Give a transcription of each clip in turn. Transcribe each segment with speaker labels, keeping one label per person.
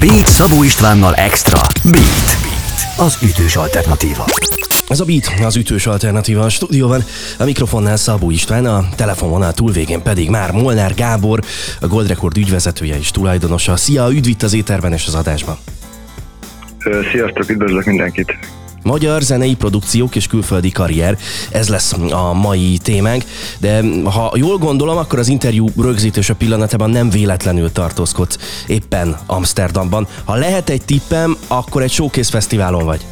Speaker 1: Beat Szabó Istvánnal Extra. Beat. Beat. Az ütős alternatíva.
Speaker 2: Ez a Beat, az ütős alternatíva a stúdióban. A mikrofonnál Szabó István, a telefonvonal túlvégén pedig már Molnár Gábor, a Gold Record ügyvezetője és tulajdonosa. Szia, üdv az éterben és az adásban.
Speaker 3: Sziasztok, üdvözlök mindenkit!
Speaker 2: Magyar zenei produkciók és külföldi karrier, ez lesz a mai témánk, de ha jól gondolom, akkor az interjú rögzítése pillanatában nem véletlenül tartózkodsz éppen Amsterdamban. Ha lehet egy tippem, akkor egy showcase fesztiválon vagy.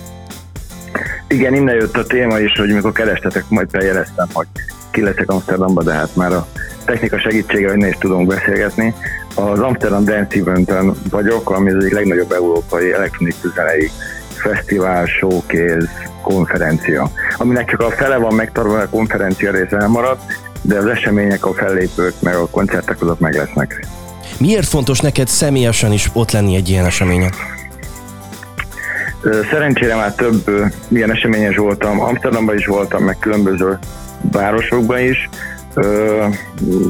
Speaker 3: Igen, innen jött a téma is, hogy mikor kerestetek, majd feljeleztem, hogy ki leszek Amsterdamba, de hát már a technika segítsége, hogy ne is tudunk beszélgetni. Az Amsterdam Dance event vagyok, ami az egyik legnagyobb európai elektronikus zenei fesztivál, showcase, konferencia, aminek csak a fele van megtartva, a konferencia része nem marad, de az események, a fellépők, meg a koncertek azok meg lesznek.
Speaker 2: Miért fontos neked személyesen is ott lenni egy ilyen eseményen?
Speaker 3: Szerencsére már több ilyen eseményes voltam, Amsterdamban is voltam, meg különböző városokban is.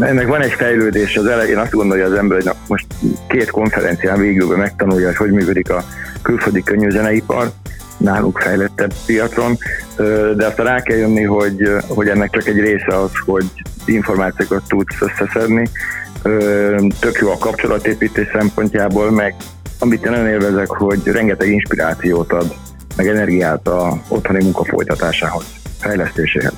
Speaker 3: Ennek van egy fejlődés, az elején azt gondolja az ember, hogy na, most két konferencián végül megtanulja, hogy hogy működik a külföldi könnyűzeneipar, náluk fejlettebb piacon, de aztán rá kell jönni, hogy, hogy ennek csak egy része az, hogy információkat tudsz összeszedni. Tök jó a kapcsolatépítés szempontjából, meg amit én nagyon élvezek, hogy rengeteg inspirációt ad, meg energiát a otthoni munka folytatásához, fejlesztéséhez.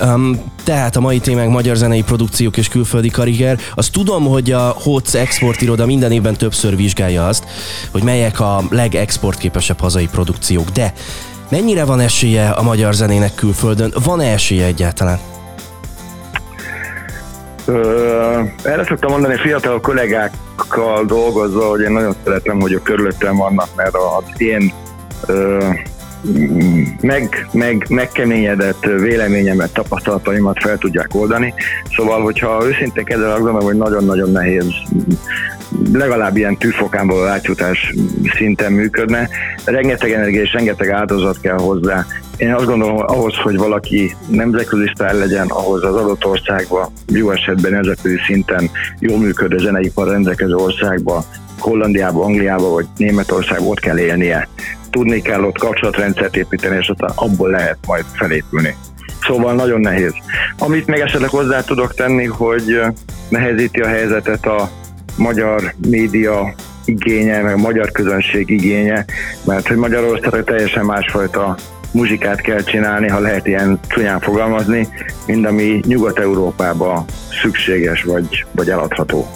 Speaker 2: Um, tehát a mai témánk magyar zenei produkciók és külföldi karrier. Azt tudom, hogy a HOC export iroda minden évben többször vizsgálja azt, hogy melyek a legexportképesebb hazai produkciók, de mennyire van esélye a magyar zenének külföldön? Van-e esélye egyáltalán?
Speaker 3: Ö, erre szoktam mondani fiatal kollégákkal dolgozva, hogy én nagyon szeretem, hogy a körülöttem vannak, mert az én ö, meg, meg, megkeményedett véleményemet, tapasztalataimat fel tudják oldani. Szóval, hogyha őszintén kezdve azt gondolom, hogy nagyon-nagyon nehéz legalább ilyen tűfokánból átjutás szinten működne. Rengeteg energia és rengeteg áldozat kell hozzá. Én azt gondolom, hogy ahhoz, hogy valaki nemzetközi sztár legyen, ahhoz az adott országban, jó esetben nemzetközi szinten jól működő zeneipar rendelkező országba, Hollandiába, Angliába vagy Németországba ott kell élnie tudni kell ott kapcsolatrendszert építeni, és aztán abból lehet majd felépülni. Szóval nagyon nehéz. Amit még esetleg hozzá tudok tenni, hogy nehezíti a helyzetet a magyar média igénye, meg a magyar közönség igénye, mert hogy Magyarországon teljesen másfajta muzsikát kell csinálni, ha lehet ilyen csúnyán fogalmazni, mint ami Nyugat-Európában szükséges vagy, vagy eladható.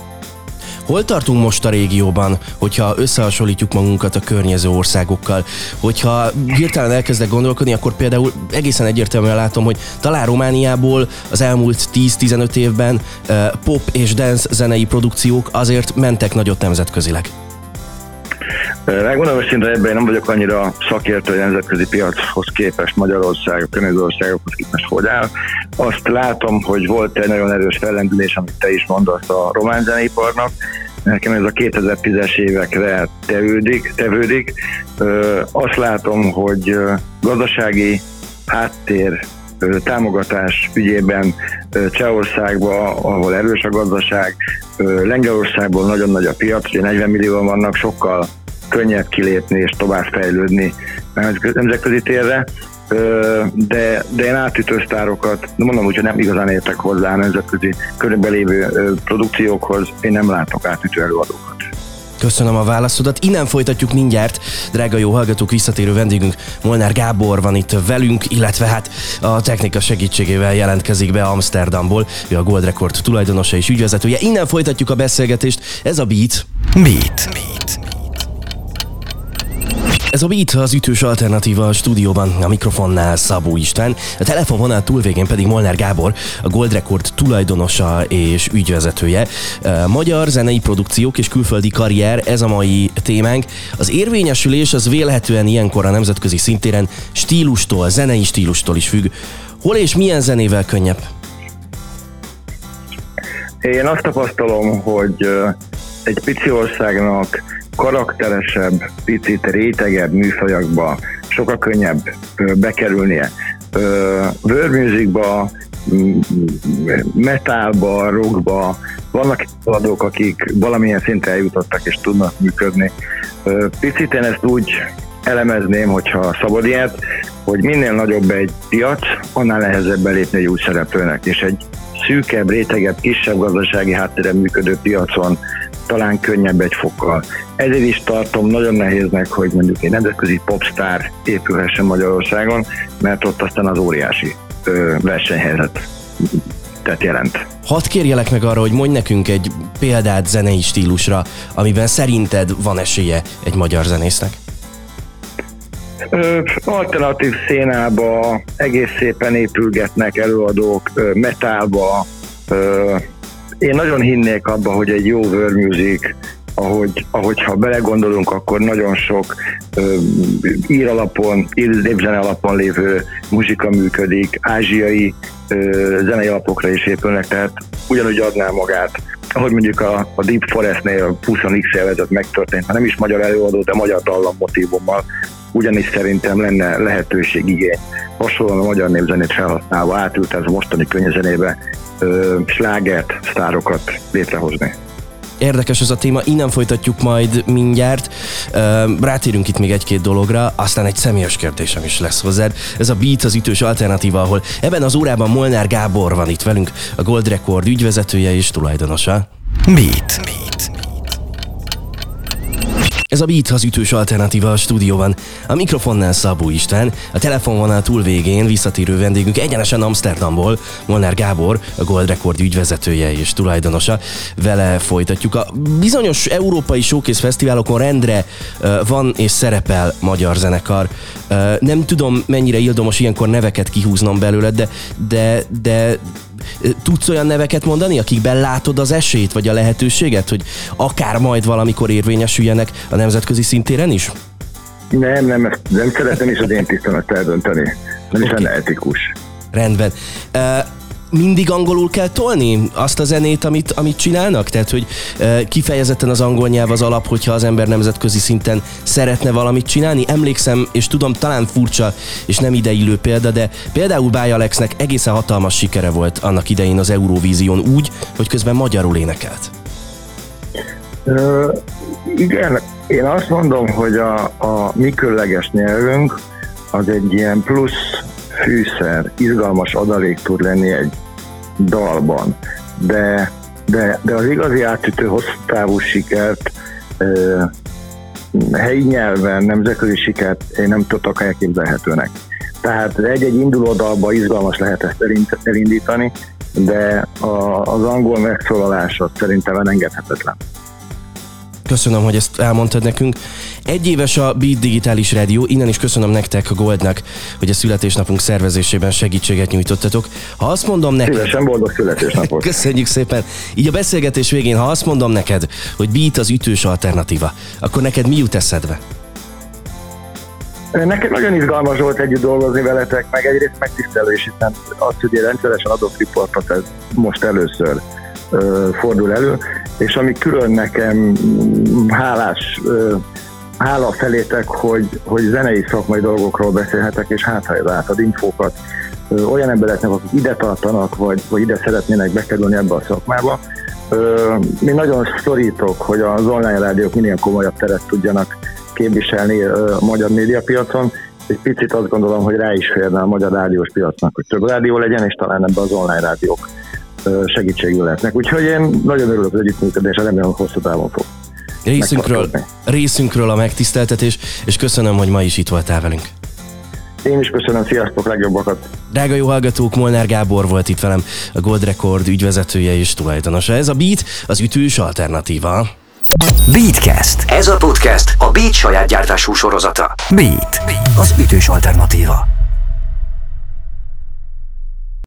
Speaker 2: Hol tartunk most a régióban, hogyha összehasonlítjuk magunkat a környező országokkal? Hogyha hirtelen elkezdek gondolkodni, akkor például egészen egyértelműen látom, hogy talán Romániából az elmúlt 10-15 évben pop és dance zenei produkciók azért mentek nagyot nemzetközileg.
Speaker 3: Megmondom őszintén, ebben nem vagyok annyira szakértő, hogy nemzetközi piachoz képest Magyarország, a környező országokhoz képest hogy áll. Azt látom, hogy volt egy nagyon erős fellendülés, amit te is mondasz a román zeneiparnak. Nekem ez a 2010-es évekre tevődik. tevődik. Azt látom, hogy gazdasági háttér támogatás ügyében Csehországban, ahol erős a gazdaság, Lengyelországból nagyon nagy a piac, ugye 40 millióan vannak, sokkal könnyebb kilépni és tovább fejlődni nemzetközi térre, de, de én átütő sztárokat, mondom úgy, hogy nem igazán értek hozzá a nemzetközi körülbelül lévő produkciókhoz, én nem látok átütő előadókat.
Speaker 2: Köszönöm a válaszodat. Innen folytatjuk mindjárt. Drága jó hallgatók, visszatérő vendégünk Molnár Gábor van itt velünk, illetve hát a technika segítségével jelentkezik be Amsterdamból. Ő a Gold Record tulajdonosa és ügyvezetője. Innen folytatjuk a beszélgetést. Ez a Beat.
Speaker 1: Beat. Beat.
Speaker 2: Ez a Beat az ütős alternatíva a stúdióban, a mikrofonnál Szabó István, a telefonvonal túlvégén pedig Molnár Gábor, a Gold Record tulajdonosa és ügyvezetője. Magyar zenei produkciók és külföldi karrier, ez a mai témánk. Az érvényesülés az vélhetően ilyenkor a nemzetközi szintéren stílustól, zenei stílustól is függ. Hol és milyen zenével könnyebb?
Speaker 3: Én azt tapasztalom, hogy egy pici országnak karakteresebb, picit rétegebb műfajokba sokkal könnyebb bekerülnie. World musicba, metalba, rockba, vannak adók, akik valamilyen szinten eljutottak és tudnak működni. Picit én ezt úgy elemezném, hogyha szabad ilyet, hogy minél nagyobb egy piac, annál nehezebb belépni egy új szereplőnek, és egy szűkebb, rétegebb, kisebb gazdasági háttérre működő piacon talán könnyebb egy fokkal. Ezért is tartom nagyon nehéznek, hogy mondjuk egy nemzetközi popstar épülhessen Magyarországon, mert ott aztán az óriási ö, versenyhelyzet tehát jelent.
Speaker 2: Hadd kérjelek meg arra, hogy mondj nekünk egy példát zenei stílusra, amiben szerinted van esélye egy magyar zenésznek.
Speaker 3: Ö, alternatív szénába egész szépen épülgetnek előadók, ö, metálba. Ö, én nagyon hinnék abba, hogy egy jó world music, ahogy, ahogy ha belegondolunk, akkor nagyon sok ö, ír alapon, ír alapon lévő muzsika működik, ázsiai ö, zenei alapokra is épülnek, tehát ugyanúgy adná magát. Ahogy mondjuk a, a Deep Forest-nél 20x élvezet megtörtént, ha nem is magyar előadó, de magyar dallamotívummal, ugyanis szerintem lenne lehetőség igény hasonlóan a magyar népzenét felhasználva átült ez a mostani könyvzenébe slágert, sztárokat létrehozni.
Speaker 2: Érdekes ez a téma, innen folytatjuk majd mindjárt. Rátérünk itt még egy-két dologra, aztán egy személyes kérdésem is lesz hozzád. Ez a Beat az ütős alternatíva, ahol ebben az órában Molnár Gábor van itt velünk, a Gold Record ügyvezetője és tulajdonosa.
Speaker 1: Beat.
Speaker 2: Ez a Beat az ütős alternatíva a stúdióban. A mikrofonnál Szabó István, a telefonvonal túl végén visszatérő vendégünk egyenesen Amsterdamból, Molnár Gábor, a Gold Record ügyvezetője és tulajdonosa. Vele folytatjuk. A bizonyos európai showcase fesztiválokon rendre van és szerepel magyar zenekar. Nem tudom, mennyire ildomos ilyenkor neveket kihúznom belőle, de, de, de Tudsz olyan neveket mondani, akikben látod az esélyt, vagy a lehetőséget, hogy akár majd valamikor érvényesüljenek a nemzetközi szintéren is?
Speaker 3: Nem, nem, ezt nem szeretem is az én tisztemet eldönteni. Nem okay. is lenne etikus.
Speaker 2: Rendben. Uh, mindig angolul kell tolni azt a zenét, amit, amit csinálnak? Tehát, hogy e, kifejezetten az angol nyelv az alap, hogyha az ember nemzetközi szinten szeretne valamit csinálni. Emlékszem, és tudom, talán furcsa és nem ideillő példa, de például Báj Alexnek egészen hatalmas sikere volt annak idején az Eurovízión úgy, hogy közben magyarul énekelt.
Speaker 3: Ö, igen, én azt mondom, hogy a, a mi különleges nyelvünk az egy ilyen plusz fűszer, izgalmas adalék tud lenni egy dalban, de, de, de az igazi átütő hosszú távú sikert ö, helyi nyelven, nemzetközi sikert én nem tudok elképzelhetőnek. Tehát egy-egy induló dalba izgalmas lehet ezt elindítani, de a, az angol megszólalása szerintem elengedhetetlen.
Speaker 2: Köszönöm, hogy ezt elmondtad nekünk. Egy éves a Beat Digitális Rádió, innen is köszönöm nektek a Goldnak, hogy a születésnapunk szervezésében segítséget nyújtottatok. Ha azt mondom neked...
Speaker 3: Szívesen boldog születésnapot.
Speaker 2: Köszönjük szépen. Így a beszélgetés végén, ha azt mondom neked, hogy Beat az ütős alternatíva, akkor neked mi jut eszedbe?
Speaker 3: Nekem nagyon izgalmas volt együtt dolgozni veletek, meg egyrészt megtisztelő is, hiszen az, hogy én rendszeresen adok riportot, ez most először fordul elő, és ami külön nekem hálás, hála felétek, hogy, hogy zenei szakmai dolgokról beszélhetek, és hát ha átad infókat olyan embereknek, akik ide tartanak, vagy, vagy ide szeretnének bekerülni ebbe a szakmába. Mi nagyon szorítok, hogy az online rádiók minél komolyabb teret tudjanak képviselni a magyar médiapiacon, egy picit azt gondolom, hogy rá is férne a magyar rádiós piacnak, hogy több rádió legyen, és talán ebbe az online rádiók segítségül lehetnek. Úgyhogy én nagyon örülök az együttműködésre, remélem, hosszú távon fog.
Speaker 2: Részünkről, részünkről a megtiszteltetés, és köszönöm, hogy ma is itt voltál velünk.
Speaker 3: Én is köszönöm, sziasztok, legjobbakat!
Speaker 2: Drága jó hallgatók, Molnár Gábor volt itt velem, a Gold Record ügyvezetője és tulajdonosa. Ez a Beat, az ütős alternatíva.
Speaker 1: Beatcast. Ez a podcast a Beat saját gyártású sorozata. Beat, az ütős alternatíva.